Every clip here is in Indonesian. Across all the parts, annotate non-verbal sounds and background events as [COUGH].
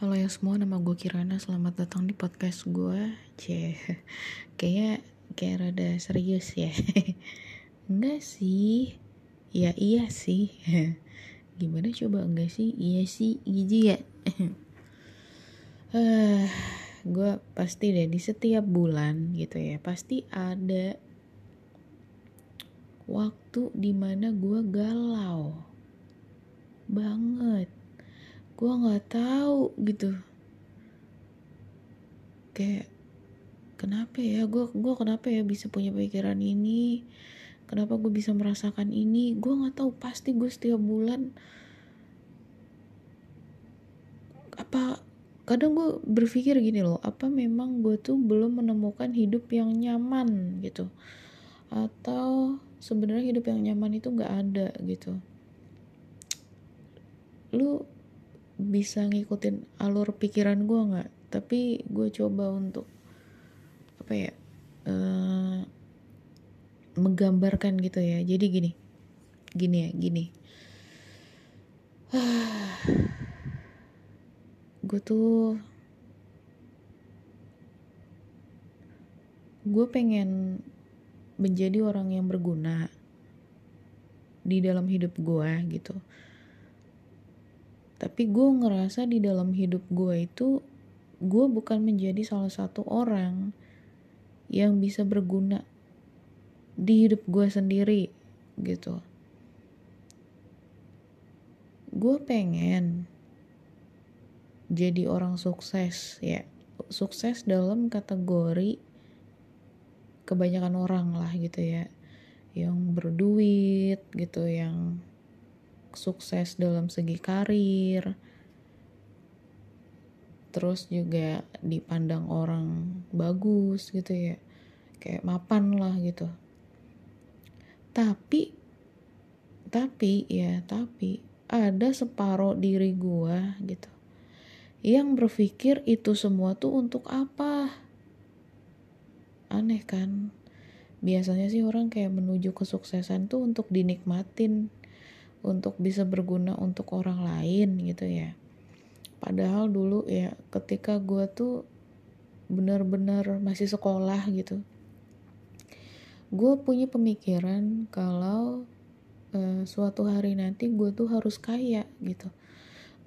Halo ya semua, nama gue Kirana. Selamat datang di podcast gue. C, [LAUGHS] kayaknya kayak rada serius ya. [LAUGHS] enggak sih. Ya iya sih. [LAUGHS] Gimana coba enggak sih? Iya sih, gitu ya. uh, gue pasti deh di setiap bulan gitu ya, pasti ada waktu di mana gue galau banget gue nggak tahu gitu. Kayak kenapa ya? Gue gue kenapa ya bisa punya pikiran ini? Kenapa gue bisa merasakan ini? Gue nggak tahu pasti gue setiap bulan apa kadang gue berpikir gini loh apa memang gue tuh belum menemukan hidup yang nyaman gitu. Atau sebenarnya hidup yang nyaman itu nggak ada gitu. Lu bisa ngikutin alur pikiran gue nggak? Tapi gue coba untuk apa ya uh, menggambarkan gitu ya. Jadi gini gini ya gini. [SIGHS] Gue tuh gue pengen menjadi orang yang berguna di dalam hidup gue gitu tapi gue ngerasa di dalam hidup gue itu gue bukan menjadi salah satu orang yang bisa berguna di hidup gue sendiri gitu. Gue pengen jadi orang sukses ya. Sukses dalam kategori kebanyakan orang lah gitu ya. Yang berduit gitu yang sukses dalam segi karir. Terus juga dipandang orang bagus gitu ya. Kayak mapan lah gitu. Tapi tapi ya tapi ada separuh diri gua gitu. Yang berpikir itu semua tuh untuk apa? Aneh kan? Biasanya sih orang kayak menuju kesuksesan tuh untuk dinikmatin untuk bisa berguna untuk orang lain gitu ya. Padahal dulu ya ketika gue tuh benar-benar masih sekolah gitu gue punya pemikiran kalau uh, suatu hari nanti gue tuh harus kaya gitu.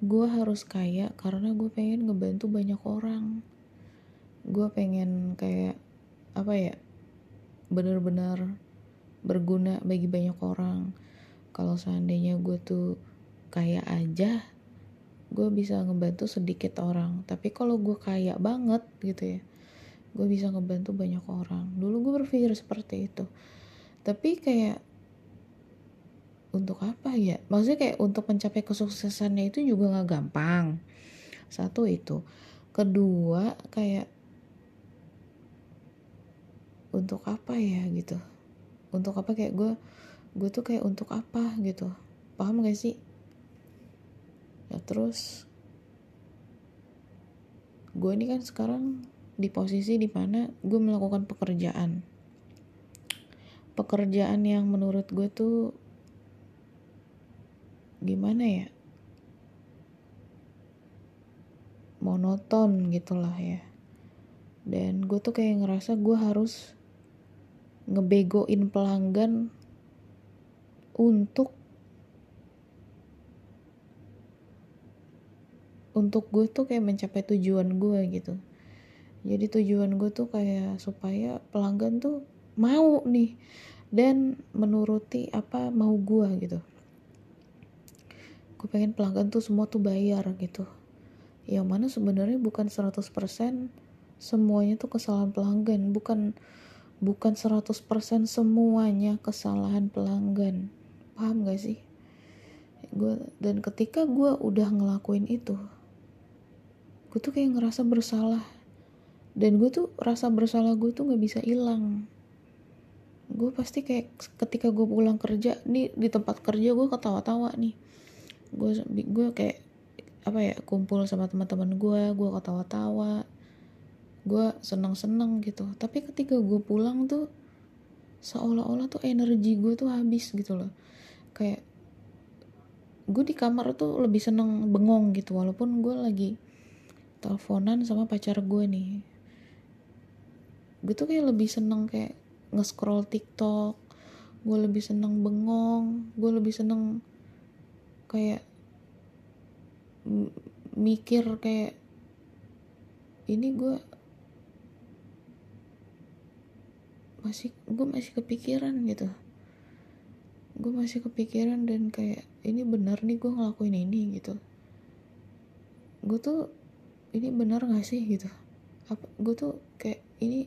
Gue harus kaya karena gue pengen ngebantu banyak orang. Gue pengen kayak apa ya benar-benar berguna bagi banyak orang kalau seandainya gue tuh kaya aja gue bisa ngebantu sedikit orang. Tapi kalau gue kaya banget gitu ya gue bisa ngebantu banyak orang. Dulu gue berpikir seperti itu. Tapi kayak untuk apa ya? Maksudnya kayak untuk mencapai kesuksesannya itu juga gak gampang. Satu itu. Kedua kayak untuk apa ya gitu? Untuk apa? Kayak gue gue tuh kayak untuk apa gitu. Paham gak sih? Ya terus gue ini kan sekarang di posisi di mana gue melakukan pekerjaan. Pekerjaan yang menurut gue tuh gimana ya? Monoton gitulah ya. Dan gue tuh kayak ngerasa gue harus ngebegoin pelanggan untuk untuk gue tuh kayak mencapai tujuan gue gitu. Jadi tujuan gue tuh kayak supaya pelanggan tuh mau nih dan menuruti apa mau gue gitu. Gue pengen pelanggan tuh semua tuh bayar gitu. Yang mana sebenarnya bukan 100% semuanya tuh kesalahan pelanggan. Bukan bukan 100% semuanya kesalahan pelanggan paham gak sih? Gue dan ketika gue udah ngelakuin itu gue tuh kayak ngerasa bersalah. Dan gue tuh rasa bersalah gue tuh nggak bisa hilang. Gue pasti kayak ketika gue pulang kerja nih di tempat kerja gue ketawa-tawa nih. Gue gue kayak apa ya kumpul sama teman-teman gue gue ketawa-tawa gue seneng-seneng gitu. Tapi ketika gue pulang tuh seolah-olah tuh energi gue tuh habis gitu loh kayak gue di kamar tuh lebih seneng bengong gitu walaupun gue lagi teleponan sama pacar gue nih. Gue tuh kayak lebih seneng kayak nge-scroll TikTok gue lebih seneng bengong gue lebih seneng kayak mikir kayak ini gue masih gue masih kepikiran gitu gue masih kepikiran dan kayak ini benar nih gue ngelakuin ini gitu. Gue tuh ini benar gak sih? gitu. Apa gue tuh kayak ini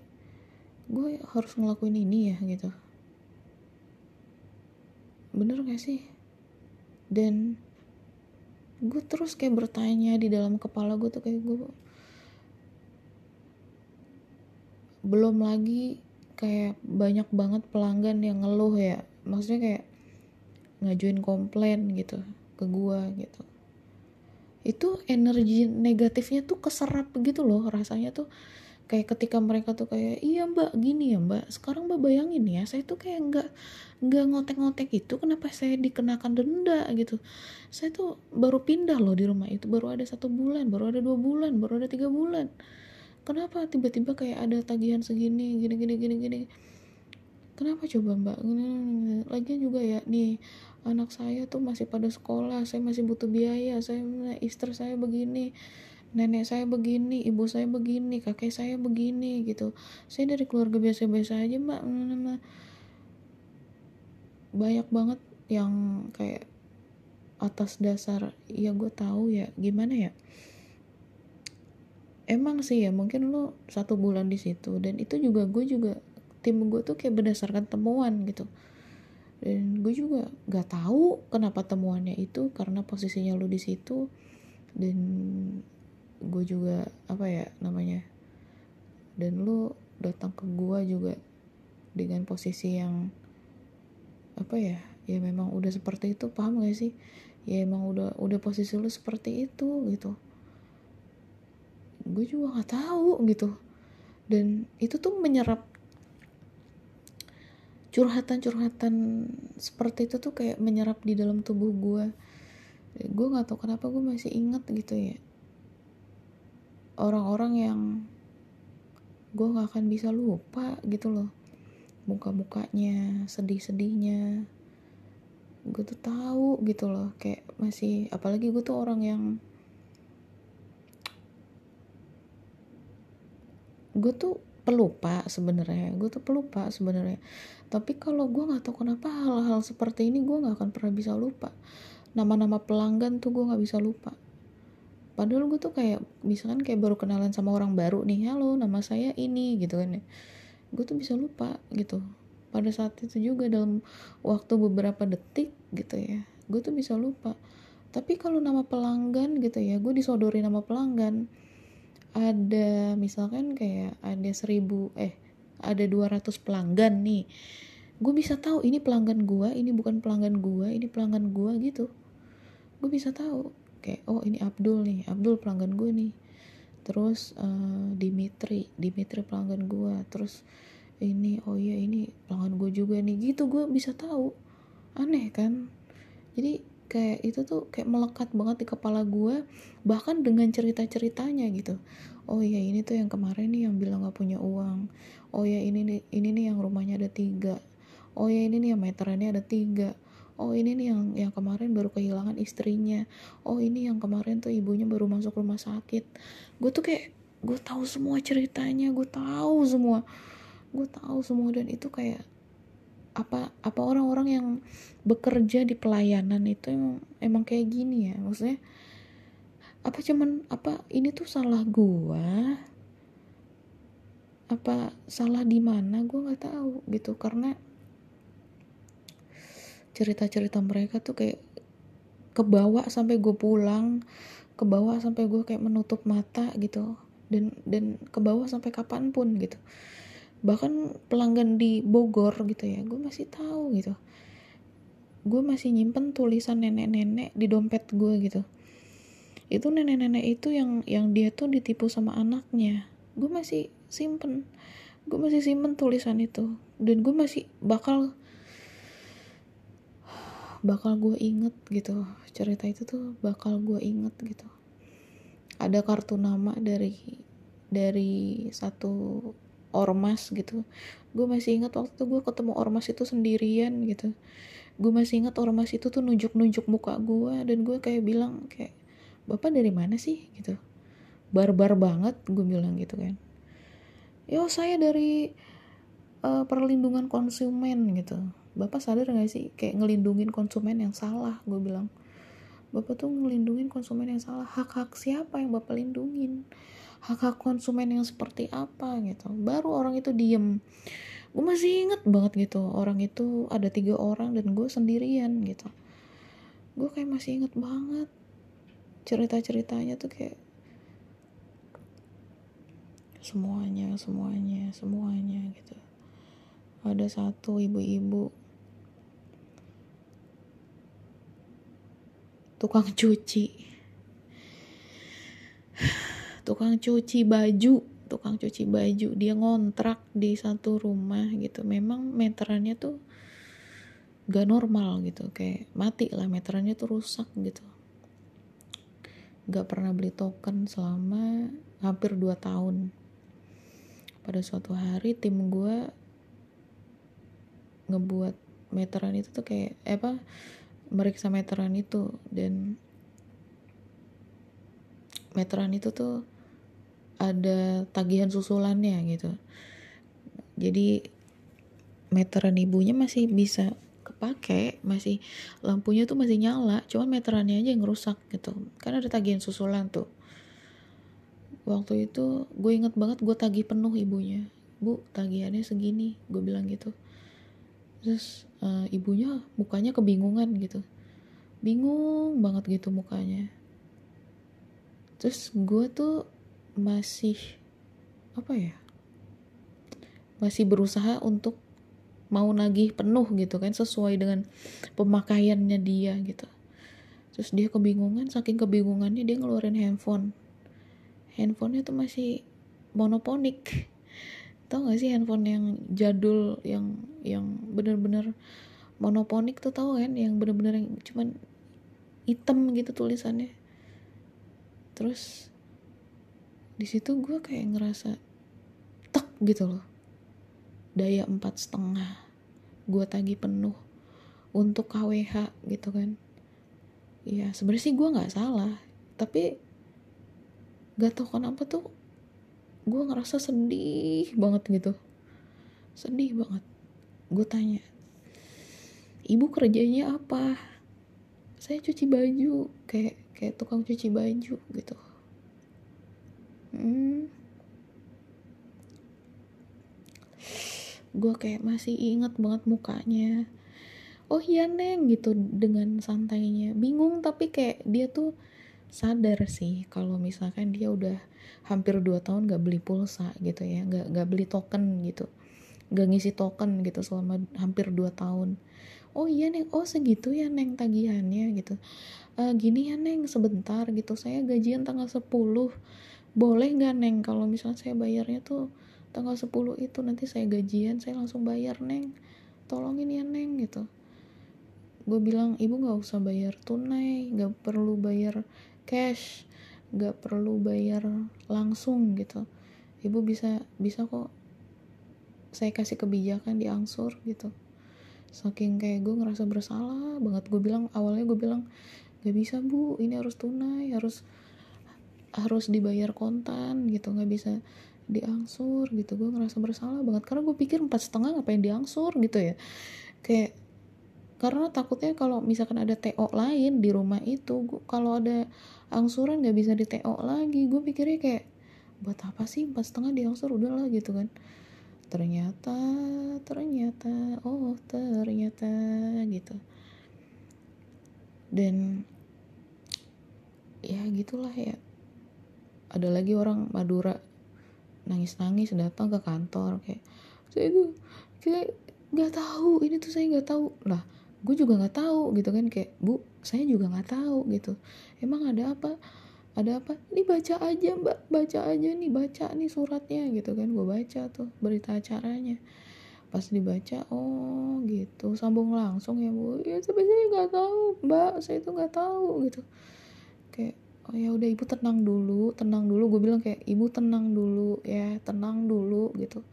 gue harus ngelakuin ini ya gitu. Bener gak sih? Dan gue terus kayak bertanya di dalam kepala gue tuh kayak gue belum lagi kayak banyak banget pelanggan yang ngeluh ya. Maksudnya kayak ngajuin komplain gitu ke gue gitu. Itu energi negatifnya tuh keserap gitu loh rasanya tuh. Kayak ketika mereka tuh kayak iya mbak gini ya mbak. Sekarang mbak bayangin ya saya tuh kayak nggak nggak ngotek-ngotek itu kenapa saya dikenakan denda gitu. Saya tuh baru pindah loh di rumah itu baru ada satu bulan baru ada dua bulan baru ada tiga bulan. Kenapa tiba-tiba kayak ada tagihan segini gini gini gini gini? Kenapa coba mbak? Lagi juga ya nih anak saya tuh masih pada sekolah saya masih butuh biaya saya istri saya begini nenek saya begini ibu saya begini kakek saya begini gitu. Saya dari keluarga biasa-biasa aja mbak banyak banget yang kayak atas dasar ya gue tahu ya gimana ya? Emang sih ya mungkin lo satu bulan di situ dan itu juga gue juga tim gue tuh kayak berdasarkan temuan gitu dan gue juga gak tahu kenapa temuannya itu karena posisinya lu di situ. Dan gue juga apa ya namanya dan lu datang ke gue juga dengan posisi yang apa ya ya memang udah seperti itu paham gak sih? Ya emang udah udah posisi lu seperti itu gitu. Gue juga gak tahu gitu. Dan itu tuh menyerap curhatan-curhatan seperti itu tuh kayak menyerap di dalam tubuh gue gue nggak tahu kenapa gue masih inget gitu ya. Orang-orang yang gue nggak akan bisa lupa gitu loh. Muka-mukanya sedih-sedihnya. Gue tuh tahu gitu loh kayak masih apalagi gue tuh orang yang gue tuh pelupa sebenarnya. Gue tuh pelupa sebenarnya tapi kalau gue nggak tahu kenapa hal-hal seperti ini gue nggak akan pernah bisa lupa. Nama-nama pelanggan tuh gue nggak bisa lupa. Padahal gue tuh kayak misalkan kayak baru kenalan sama orang baru nih halo nama saya ini gitu kan ya. Gue tuh bisa lupa gitu. Pada saat itu juga dalam waktu beberapa detik gitu ya gue tuh bisa lupa. Tapi kalau nama pelanggan gitu ya gue disodori nama pelanggan ada misalkan kayak ada seribu eh ada 200 pelanggan nih. Gue bisa tahu ini pelanggan gue ini bukan pelanggan gue ini pelanggan gue gitu. Gue bisa tahu kayak oh ini Abdul nih Abdul pelanggan gue nih. Terus uh, Dimitri Dimitri pelanggan gue terus ini oh iya ini pelanggan gue juga nih. Gitu gue bisa tahu. Aneh kan? Jadi kayak itu tuh kayak melekat banget di kepala gue bahkan dengan cerita ceritanya gitu oh ya ini tuh yang kemarin nih yang bilang gak punya uang. Oh ya ini nih ini nih yang rumahnya ada tiga. Oh ya ini nih yang meterannya ada tiga. Oh ini nih yang yang kemarin baru kehilangan istrinya. Oh ini yang kemarin tuh ibunya baru masuk rumah sakit. Gue tuh kayak gue tahu semua ceritanya gue tahu semua. Gue tahu semua dan itu kayak apa apa orang-orang yang bekerja di pelayanan itu emang emang kayak gini ya? Maksudnya apa cuman apa ini tuh salah gua? Apa salah di mana? Gua nggak tahu gitu. Karena cerita-cerita mereka tuh kayak kebawa sampai gue pulang kebawa sampai gue kayak menutup mata gitu. Dan dan kebawa sampai kapan pun gitu. Bahkan pelanggan di Bogor gitu ya gue masih tahu gitu. Gue masih nyimpen tulisan nenek-nenek di dompet gue gitu itu nenek-nenek itu yang yang dia tuh ditipu sama anaknya. Gue masih simpen. Gue masih simpen tulisan itu. Dan gue masih bakal bakal gue inget gitu. Cerita itu tuh bakal gue inget gitu. Ada kartu nama dari dari satu ormas gitu. Gue masih ingat waktu itu gue ketemu ormas itu sendirian gitu. Gue masih ingat ormas itu tuh nunjuk-nunjuk muka gue. Dan gue kayak bilang kayak bapak dari mana sih? Gitu. Barbar banget gue bilang gitu kan. Yo saya dari uh, perlindungan konsumen gitu. Bapak sadar gak sih? Kayak ngelindungin konsumen yang salah gue bilang. Bapak tuh ngelindungin konsumen yang salah. Hak-hak siapa yang bapak lindungin? Hak-hak konsumen yang seperti apa? Gitu. Baru orang itu diem. Gue masih inget banget gitu orang itu ada tiga orang dan gue sendirian gitu. Gue kayak masih inget banget cerita-ceritanya tuh kayak semuanya semuanya semuanya gitu. Ada satu ibu-ibu tukang cuci. Tukang cuci baju tukang cuci baju. Dia ngontrak di satu rumah gitu. Memang meterannya tuh gak normal gitu. Kayak mati lah meterannya tuh rusak gitu gak pernah beli token selama hampir 2 tahun. Pada suatu hari tim gue ngebuat meteran itu tuh kayak eh apa meriksa meteran itu. Dan meteran itu tuh ada tagihan susulannya gitu. Jadi meteran ibunya masih bisa kepake masih lampunya tuh masih nyala cuma meterannya aja yang rusak gitu. Kan ada tagihan susulan tuh. Waktu itu gue inget banget gue tagih penuh ibunya. Bu tagihannya segini gue bilang gitu. Terus uh, ibunya mukanya kebingungan gitu. Bingung banget gitu mukanya. Terus gue tuh masih apa ya masih berusaha untuk mau nagih penuh gitu kan sesuai dengan pemakaiannya dia gitu. Terus dia kebingungan saking kebingungannya dia ngeluarin handphone. Handphonenya tuh masih monoponik. Tau gak sih handphone yang jadul yang yang bener-bener monoponik tuh tau kan yang bener-bener yang cuman hitam gitu tulisannya. Terus di situ gue kayak ngerasa tek gitu loh daya empat setengah. Gue tagi penuh untuk KWH gitu kan. Ya sebenarnya sih gue nggak salah tapi gak tau kenapa tuh gue ngerasa sedih banget gitu. Sedih banget. Gue tanya ibu kerjanya apa? Saya cuci baju kayak kayak tukang cuci baju gitu. Hmm, gue kayak masih inget banget mukanya. Oh iya neng gitu dengan santainya. Bingung tapi kayak dia tuh sadar sih kalau misalkan dia udah hampir 2 tahun gak beli pulsa gitu ya gak, gak beli token gitu. Gak ngisi token gitu selama hampir 2 tahun. Oh iya neng oh segitu ya neng tagihannya gitu. E, gini ya neng sebentar gitu saya gajian tanggal 10 boleh nggak neng kalau misalnya saya bayarnya tuh tanggal 10 itu nanti saya gajian saya langsung bayar neng tolongin ya neng gitu. Gue bilang ibu nggak usah bayar tunai nggak perlu bayar cash nggak perlu bayar langsung gitu. Ibu bisa bisa kok. Saya kasih kebijakan di angsur gitu. Saking kayak gue ngerasa bersalah banget. Gue bilang awalnya gue bilang gak bisa bu ini harus tunai harus harus dibayar kontan gitu. Nggak bisa diangsur gitu. Gue ngerasa bersalah banget. Karena gue pikir empat setengah ngapain diangsur gitu ya. Kayak karena takutnya kalau misalkan ada TO lain di rumah itu kalau ada angsuran nggak bisa di TO lagi. Gue pikirnya kayak buat apa sih empat setengah diangsur? Udahlah gitu kan. Ternyata ternyata oh ternyata gitu. Dan ya gitulah ya. Ada lagi orang Madura nangis-nangis datang ke kantor kayak saya itu kayak nggak tahu ini tuh saya nggak tahu. Lah gue juga nggak tahu gitu kan kayak bu saya juga nggak tahu gitu. Emang ada apa? Ada apa? Ini baca aja mbak. Baca aja nih baca nih suratnya gitu kan gue baca tuh berita acaranya. Pas dibaca oh gitu sambung langsung ya bu. Ya tapi saya nggak tahu mbak. Saya itu nggak tahu gitu oh ya udah ibu tenang dulu tenang dulu. Gue bilang kayak ibu tenang dulu ya tenang dulu gitu.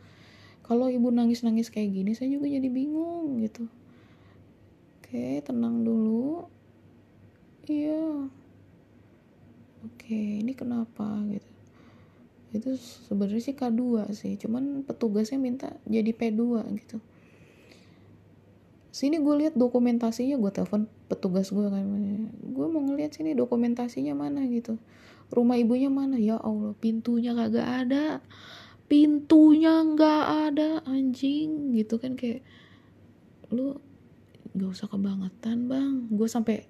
Kalau ibu nangis nangis kayak gini saya juga jadi bingung gitu. Oke tenang dulu. Iya. Oke ini kenapa? gitu. Itu sebenarnya sih K2 sih cuman petugasnya minta jadi P2 gitu sini gue lihat dokumentasinya gue telepon petugas gue kan. Gue mau ngeliat sini dokumentasinya mana gitu. Rumah ibunya mana? Ya allah pintunya kagak ada. Pintunya nggak ada anjing. Gitu kan kayak lu gak usah kebangetan bang. Gue sampai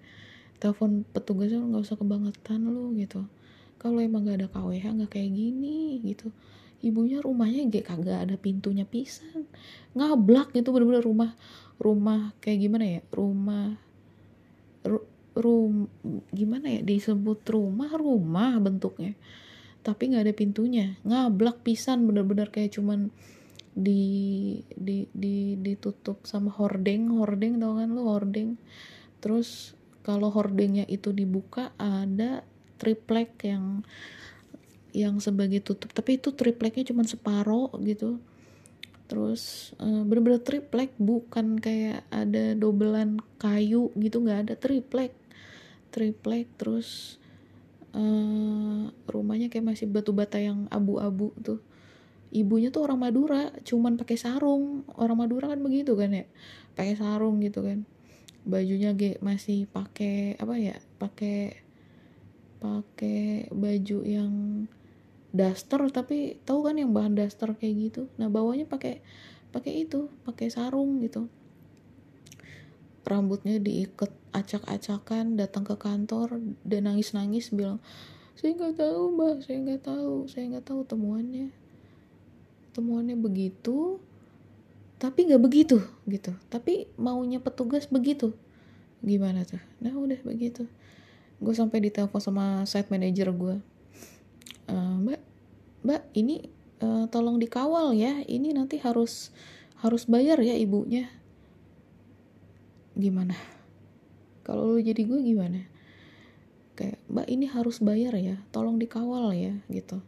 telepon petugasnya nggak usah kebangetan lu gitu. Kalau emang gak ada KWH nggak kayak gini gitu. Ibunya rumahnya gak kagak ada pintunya pisan. Ngablak gitu bener-bener rumah rumah kayak gimana ya? Rumah ru, rum gimana ya? Disebut rumah rumah bentuknya. Tapi nggak ada pintunya. Ngablak pisan bener-bener kayak cuman di di di ditutup sama hordeng. Hordeng tau kan lo hordeng. Terus kalau hordengnya itu dibuka ada triplek yang yang sebagai tutup. Tapi itu tripleknya cuma separoh gitu terus uh, bener-bener triplek bukan kayak ada dobelan kayu gitu nggak ada triplek. Triplek terus uh, rumahnya kayak masih batu bata yang abu-abu tuh. Ibunya tuh orang Madura cuman pakai sarung. Orang Madura kan begitu kan ya? Pakai sarung gitu kan. Bajunya ge masih pakai apa ya pakai pakai baju yang daster tapi tahu kan yang bahan daster kayak gitu? Nah bawahnya pakai pakai itu pakai sarung gitu. Rambutnya diikat acak-acakan datang ke kantor dan nangis-nangis bilang saya nggak tahu mbak saya nggak tahu saya nggak tahu temuannya. Temuannya begitu tapi nggak begitu gitu. Tapi maunya petugas begitu. Gimana tuh? Nah udah begitu. Gue sampai ditelepon sama site manager gue uh, mbak mbak ini uh, tolong dikawal ya. Ini nanti harus harus bayar ya ibunya. Gimana? Kalau lu jadi gue gimana? Kayak mbak ini harus bayar ya. Tolong dikawal ya gitu.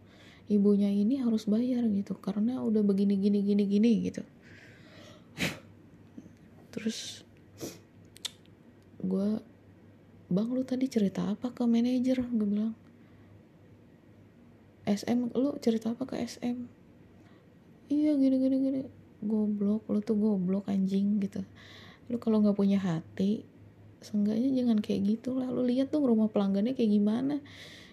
Ibunya ini harus bayar gitu. Karena udah begini gini gini gini gitu. Terus gue bang lu tadi cerita apa ke manajer? Gue bilang SM lu cerita apa ke SM iya gini gini gini. Goblok lu tuh goblok anjing gitu. Lu kalau nggak punya hati seenggaknya jangan kayak gitu lah. Lu lihat tuh rumah pelanggannya kayak gimana.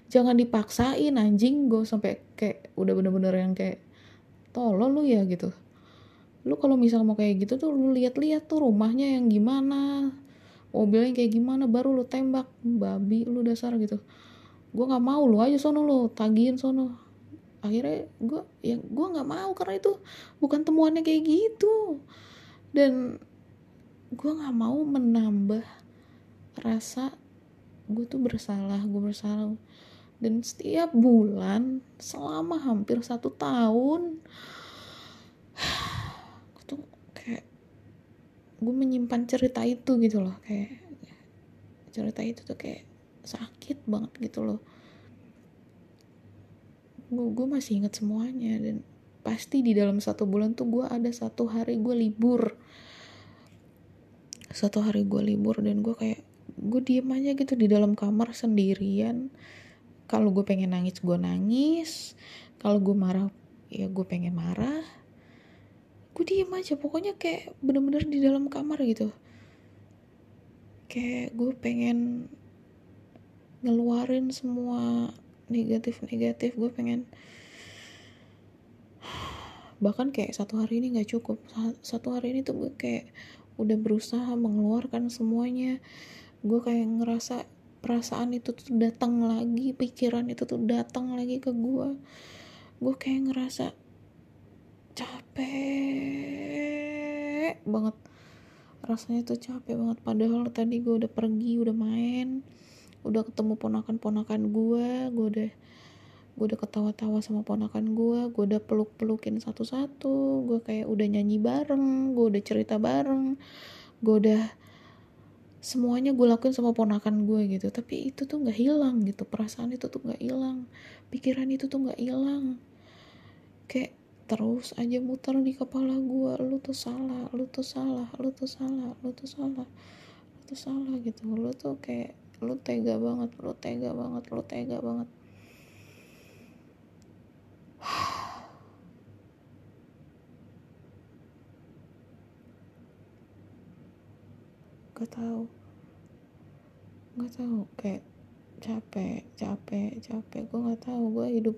Jangan dipaksain anjing gue sampai kayak udah bener-bener yang kayak tolol lu ya gitu. Lu kalau misal mau kayak gitu tuh lu lihat-lihat tuh rumahnya yang gimana mobilnya kayak gimana baru lu tembak babi lu dasar gitu gue nggak mau lu aja sono lu tagihin sono. Akhirnya gue ya gue nggak mau karena itu bukan temuannya kayak gitu. Dan gue nggak mau menambah rasa gue tuh bersalah gue bersalah. Dan setiap bulan selama hampir satu tahun [SIGHS] gue tuh kayak gue menyimpan cerita itu gitu loh kayak cerita itu tuh kayak sakit banget gitu loh. Gue, masih inget semuanya dan pasti di dalam satu bulan tuh gue ada satu hari gue libur. Satu hari gue libur dan gue kayak gue diem aja gitu di dalam kamar sendirian. Kalau gue pengen nangis gue nangis. Kalau gue marah ya gue pengen marah. Gue diem aja pokoknya kayak bener-bener di dalam kamar gitu. Kayak gue pengen ngeluarin semua negatif-negatif. Gue pengen bahkan kayak satu hari ini nggak cukup. Satu hari ini tuh gue kayak udah berusaha mengeluarkan semuanya. Gue kayak ngerasa perasaan itu tuh datang lagi pikiran itu tuh datang lagi ke gue gue kayak ngerasa capek banget. Rasanya tuh capek banget. Padahal tadi gue udah pergi udah main udah ketemu ponakan-ponakan gue gue udah gue udah ketawa-tawa sama ponakan gue gue udah peluk-pelukin satu-satu gue kayak udah nyanyi bareng gue udah cerita bareng gue udah semuanya gue lakuin sama ponakan gue gitu. Tapi itu tuh nggak hilang gitu perasaan itu tuh nggak hilang pikiran itu tuh nggak hilang. Kayak terus aja muter di kepala gue lu tuh salah lu tuh salah lu tuh salah lu tuh salah lu tuh salah gitu. Lu tuh kayak lu tega banget lu tega banget lu tega banget. [SIGHS] Gak tahu nggak tahu kayak capek capek capek. Gue nggak tahu gue hidup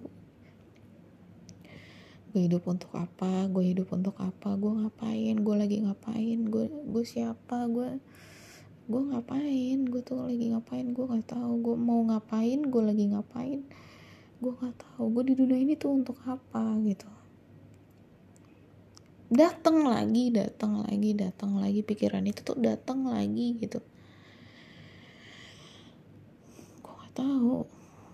gue hidup untuk apa gue hidup untuk apa gue ngapain gue lagi ngapain gue gue siapa gue gue ngapain? Gue tuh lagi ngapain? Gue nggak tahu. Gue mau ngapain? Gue lagi ngapain? Gue nggak tahu. Gue di dunia ini tuh untuk apa? Gitu. Datang lagi datang lagi datang lagi. Pikiran itu tuh datang lagi gitu. Tahu.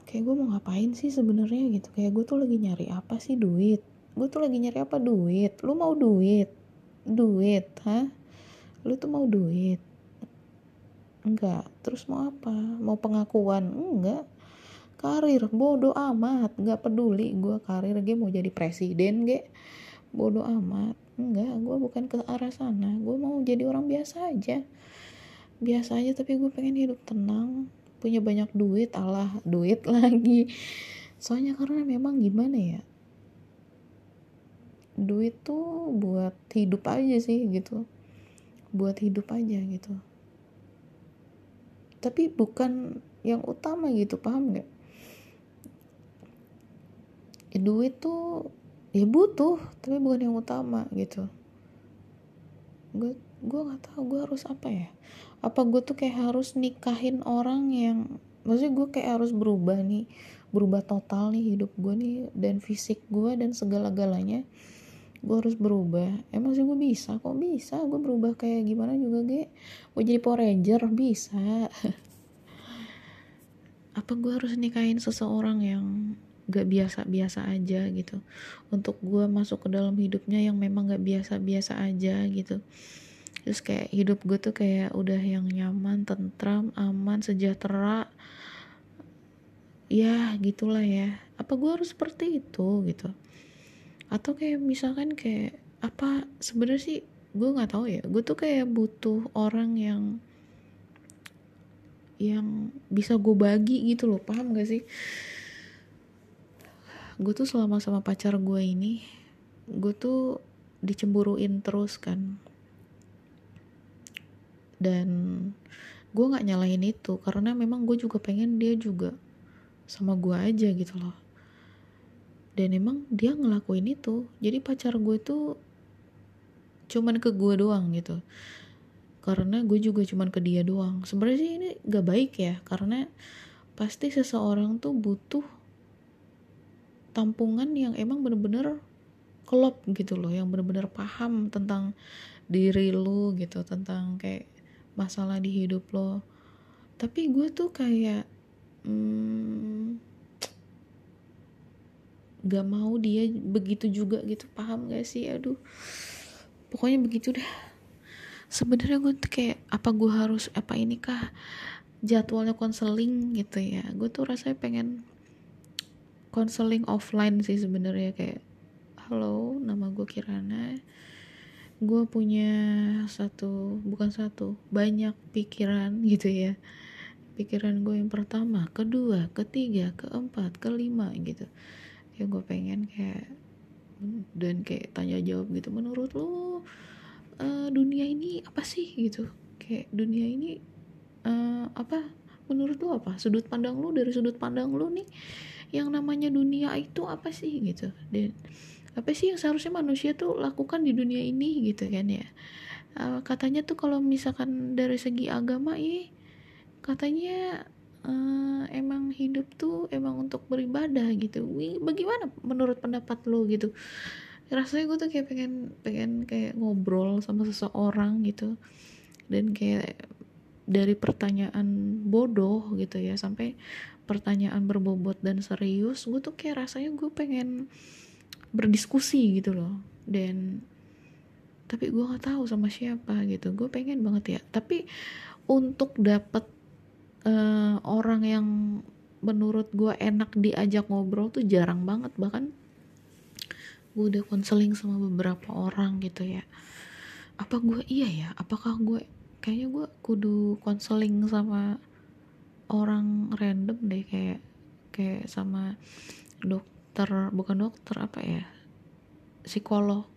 Kayak gue mau ngapain sih sebenarnya gitu. Kayak gue tuh lagi nyari apa sih duit? Gue tuh lagi nyari apa? Duit. Lu mau duit? Duit hah? Lu tuh mau duit enggak. Terus mau apa? Mau pengakuan? Enggak. Karir? Bodoh amat. Enggak peduli gue karir gue mau jadi presiden gue bodoh amat. Enggak gue bukan ke arah sana. Gue mau jadi orang biasa aja. Biasa aja tapi gue pengen hidup tenang. Punya banyak duit Allah duit [LAUGHS] lagi. Soalnya karena memang gimana ya? Duit tuh buat hidup aja sih gitu. Buat hidup aja gitu tapi bukan yang utama gitu paham nggak? Ya, duit tuh ya butuh tapi bukan yang utama gitu. Gue gue nggak tahu gue harus apa ya? Apa gue tuh kayak harus nikahin orang yang maksudnya gue kayak harus berubah nih berubah total nih hidup gue nih dan fisik gue dan segala-galanya gue harus berubah. Emang sih gue bisa kok bisa. Gue berubah kayak gimana juga gue mau jadi Power Ranger bisa. [LAUGHS] Apa gue harus nikahin seseorang yang gak biasa-biasa aja gitu? Untuk gue masuk ke dalam hidupnya yang memang gak biasa-biasa aja gitu. Terus kayak hidup gue tuh kayak udah yang nyaman tentram aman sejahtera. Ya gitulah ya. Apa gue harus seperti itu gitu atau kayak misalkan kayak apa sebenarnya sih gue nggak tahu ya. Gue tuh kayak butuh orang yang yang bisa gue bagi gitu loh. Paham gak sih? Gue tuh selama sama pacar gue ini gue tuh dicemburuin terus kan. Dan gue nggak nyalahin itu karena memang gue juga pengen dia juga sama gue aja gitu loh dan emang dia ngelakuin itu. Jadi pacar gue tuh cuman ke gue doang gitu. Karena gue juga cuman ke dia doang. Sebenarnya sih ini gak baik ya karena pasti seseorang tuh butuh tampungan yang emang bener-bener klop gitu loh yang bener-bener paham tentang diri lu gitu tentang kayak masalah di hidup lo. Tapi gue tuh kayak hmm, gak mau dia begitu juga gitu paham gak sih? Aduh pokoknya begitu dah. Sebenarnya gue tuh kayak apa gue harus apa ini kah jadwalnya konseling gitu ya? Gue tuh rasanya pengen konseling offline sih sebenarnya kayak halo nama gue Kirana. Gue punya satu bukan satu banyak pikiran [LAUGHS] gitu ya. Pikiran gue yang pertama kedua ketiga keempat kelima gitu ya gue pengen kayak dan kayak tanya jawab gitu menurut lo uh, dunia ini apa sih? Gitu. Kayak dunia ini uh, apa? Menurut lo apa? Sudut pandang lo dari sudut pandang lo nih yang namanya dunia itu apa sih? Gitu. Dan apa sih yang seharusnya manusia tuh lakukan di dunia ini? Gitu kan ya. Uh, katanya tuh kalau misalkan dari segi agama ya katanya uh, emang hidup tuh emang untuk beribadah gitu. Wih, bagaimana menurut pendapat lo gitu? Rasanya gue tuh kayak pengen pengen kayak ngobrol sama seseorang gitu. Dan kayak dari pertanyaan bodoh gitu ya sampai pertanyaan berbobot dan serius gue tuh kayak rasanya gue pengen berdiskusi gitu loh. Dan tapi gue nggak tahu sama siapa gitu. Gue pengen banget ya. Tapi untuk dapet uh, orang yang menurut gue enak diajak ngobrol tuh jarang banget bahkan gue udah konseling sama beberapa orang gitu ya. Apa gue iya ya apakah gue kayaknya gue kudu konseling sama orang random deh kayak kayak sama dokter bukan dokter apa ya psikolog.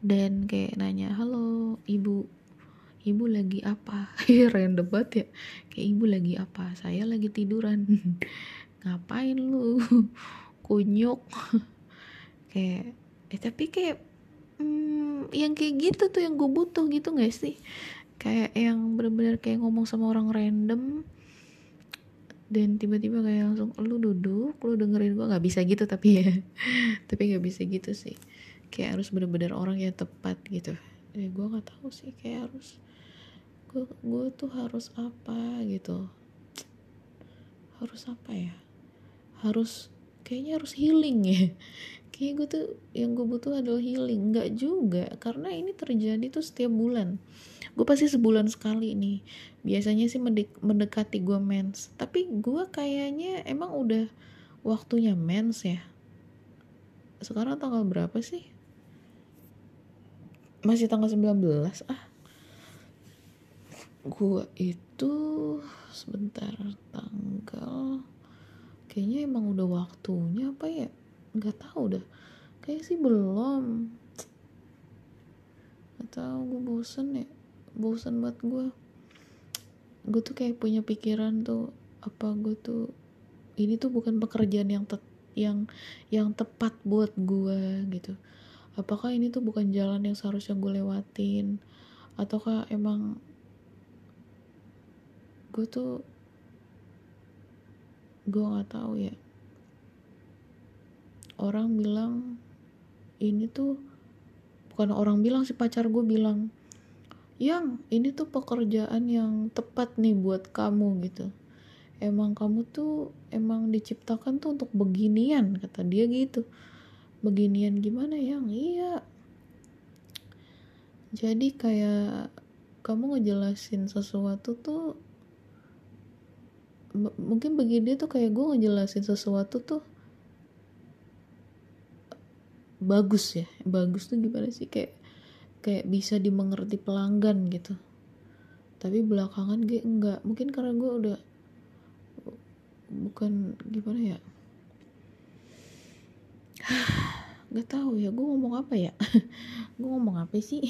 Dan kayak nanya halo ibu ibu lagi apa? [LAUGHS] Random banget ya. Kayak ibu lagi apa? Saya lagi tiduran. [LAUGHS] Ngapain lu? [LAUGHS] Kunyuk. Kayak eh tapi kayak hmm, yang kayak gitu tuh yang gue butuh gitu gak sih? Kayak yang bener-bener kayak ngomong sama orang random dan tiba-tiba kayak langsung lu duduk lu dengerin gue nggak bisa gitu tapi ya. Tapi nggak bisa gitu sih. Kayak harus bener-bener orang yang tepat gitu. Ya gue nggak tahu sih kayak harus gue tuh harus apa gitu. Harus apa ya? Harus kayaknya harus healing ya. [LAUGHS] Kayak gue tuh yang gue butuh adalah healing. Nggak juga karena ini terjadi tuh setiap bulan. Gue pasti sebulan sekali nih. Biasanya sih mendekati gue mens. Tapi gue kayaknya emang udah waktunya mens ya. Sekarang tanggal berapa sih? Masih tanggal 19 ah gue itu sebentar tanggal kayaknya emang udah waktunya apa ya? Nggak tahu dah. Kayak sih belum. Atau gue bosen ya. Bosen banget gue gue tuh kayak punya pikiran tuh apa gue tuh ini tuh bukan pekerjaan yang te yang yang tepat buat gue gitu. Apakah ini tuh bukan jalan yang seharusnya gue lewatin? Ataukah emang gue tuh gue nggak tahu ya. Orang bilang ini tuh bukan orang bilang si pacar gue bilang yang ini tuh pekerjaan yang tepat nih buat kamu gitu. Emang kamu tuh emang diciptakan tuh untuk beginian kata dia gitu. Beginian gimana yang? Iya. Jadi kayak kamu ngejelasin sesuatu tuh mungkin bagi dia tuh kayak gue ngejelasin sesuatu tuh bagus ya bagus tuh gimana sih? Kayak kayak bisa dimengerti pelanggan gitu. Tapi belakangan gue enggak. Mungkin karena gue udah bukan gimana ya? [SIGHS] Nggak tahu ya gue ngomong apa ya? [LAUGHS] Gue ngomong apa sih?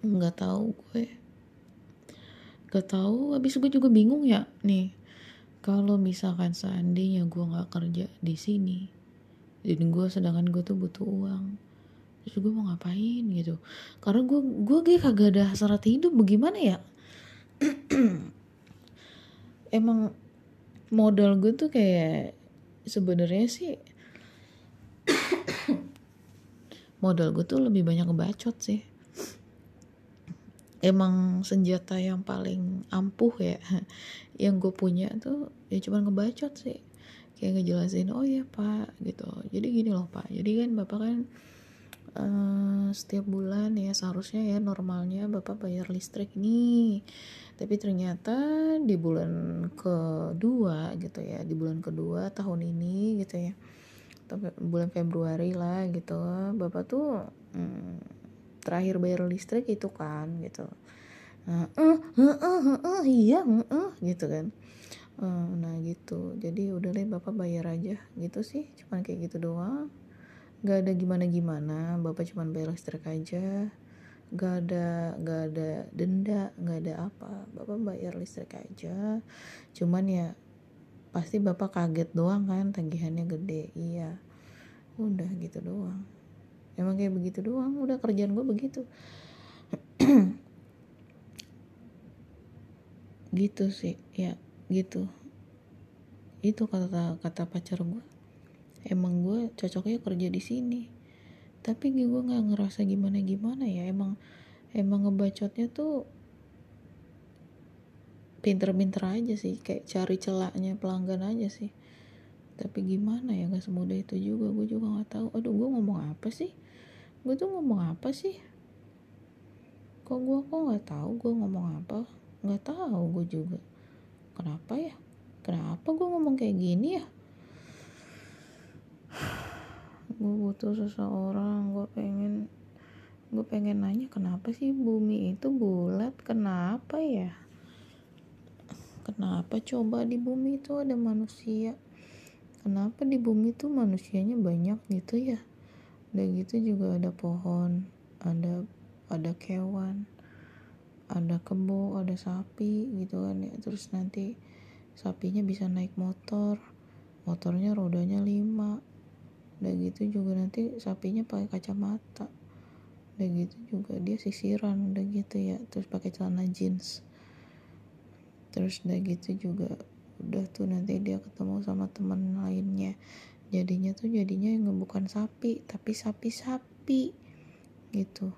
Nggak tahu gue gak tahu habis gue juga bingung ya. Nih kalau misalkan seandainya gue nggak kerja di sini dan gue sedangkan gue tuh butuh uang terus gue mau ngapain gitu? Karena gue gue kayak kagak ada hasrat hidup bagaimana ya? [CLEARS THROAT] Emang modal gue tuh kayak sebenarnya sih [CLEARS THROAT] modal gue tuh lebih banyak ngebacot sih emang senjata yang paling ampuh ya [LAUGHS] yang gue punya tuh ya cuman ngebacot sih. Kayak ngejelasin oh ya pak gitu. Jadi gini loh pak. Jadi kan bapak kan uh, setiap bulan ya seharusnya ya normalnya bapak bayar listrik nih. Tapi ternyata di bulan kedua gitu ya di bulan kedua tahun ini gitu ya bulan Februari lah gitu bapak tuh hmm, terakhir bayar listrik itu kan gitu. Uh, uh, uh, uh, uh, iya uh, uh, gitu kan. Uh, nah gitu. Jadi udah deh bapak bayar aja. Gitu sih cuman kayak gitu doang. Gak ada gimana gimana bapak cuman bayar listrik aja. Gak ada gak ada denda gak ada apa. Bapak bayar listrik aja. Cuman ya pasti bapak kaget doang kan tagihannya gede. Iya udah gitu doang emang kayak begitu doang udah kerjaan gue begitu. [CLEARS THROAT] Gitu sih ya gitu. Itu kata kata pacar gue emang gue cocoknya kerja di sini. Tapi gue nggak ngerasa gimana gimana ya emang emang ngebacotnya tuh pinter-pinter aja sih kayak cari celaknya pelanggan aja sih. Tapi gimana ya gak semudah itu juga gue juga nggak tahu. Aduh gue ngomong apa sih gue tuh ngomong apa sih? Kok gue kok nggak tahu gue ngomong apa? Nggak tahu gue juga. Kenapa ya? Kenapa gue ngomong kayak gini ya? [SIGHS] Gue butuh seseorang gue pengen gue pengen nanya kenapa sih bumi itu bulat? Kenapa ya? Kenapa coba di bumi itu ada manusia? Kenapa di bumi itu manusianya banyak gitu ya udah gitu juga ada pohon ada ada kewan ada kebo ada sapi gitu kan ya. Terus nanti sapinya bisa naik motor motornya rodanya lima. Udah gitu juga nanti sapinya pakai kacamata. Udah gitu juga dia sisiran udah gitu ya. Terus pakai celana jeans. Terus udah gitu juga udah tuh nanti dia ketemu sama teman lainnya jadinya tuh jadinya yang bukan sapi tapi sapi-sapi gitu.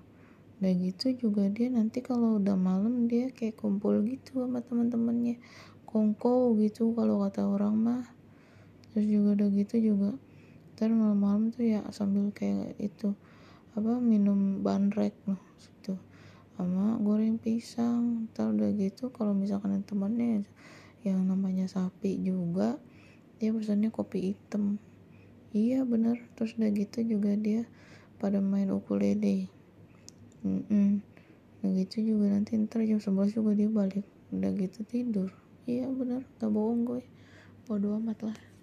Udah gitu juga dia nanti kalau udah malam dia kayak kumpul gitu sama teman-temannya kongko gitu kalau kata orang mah. Terus juga udah gitu juga ntar malam-malam tuh ya sambil kayak itu apa minum bandrek loh situ sama goreng pisang ntar udah gitu kalau misalkan temannya yang namanya sapi juga dia pesannya kopi hitam iya bener terus udah gitu juga dia pada main ukulele. Mm -mm. udah gitu juga nanti ntar jam 11 juga dia balik. Udah gitu tidur. Iya bener gak bohong gue. Bodo amat lah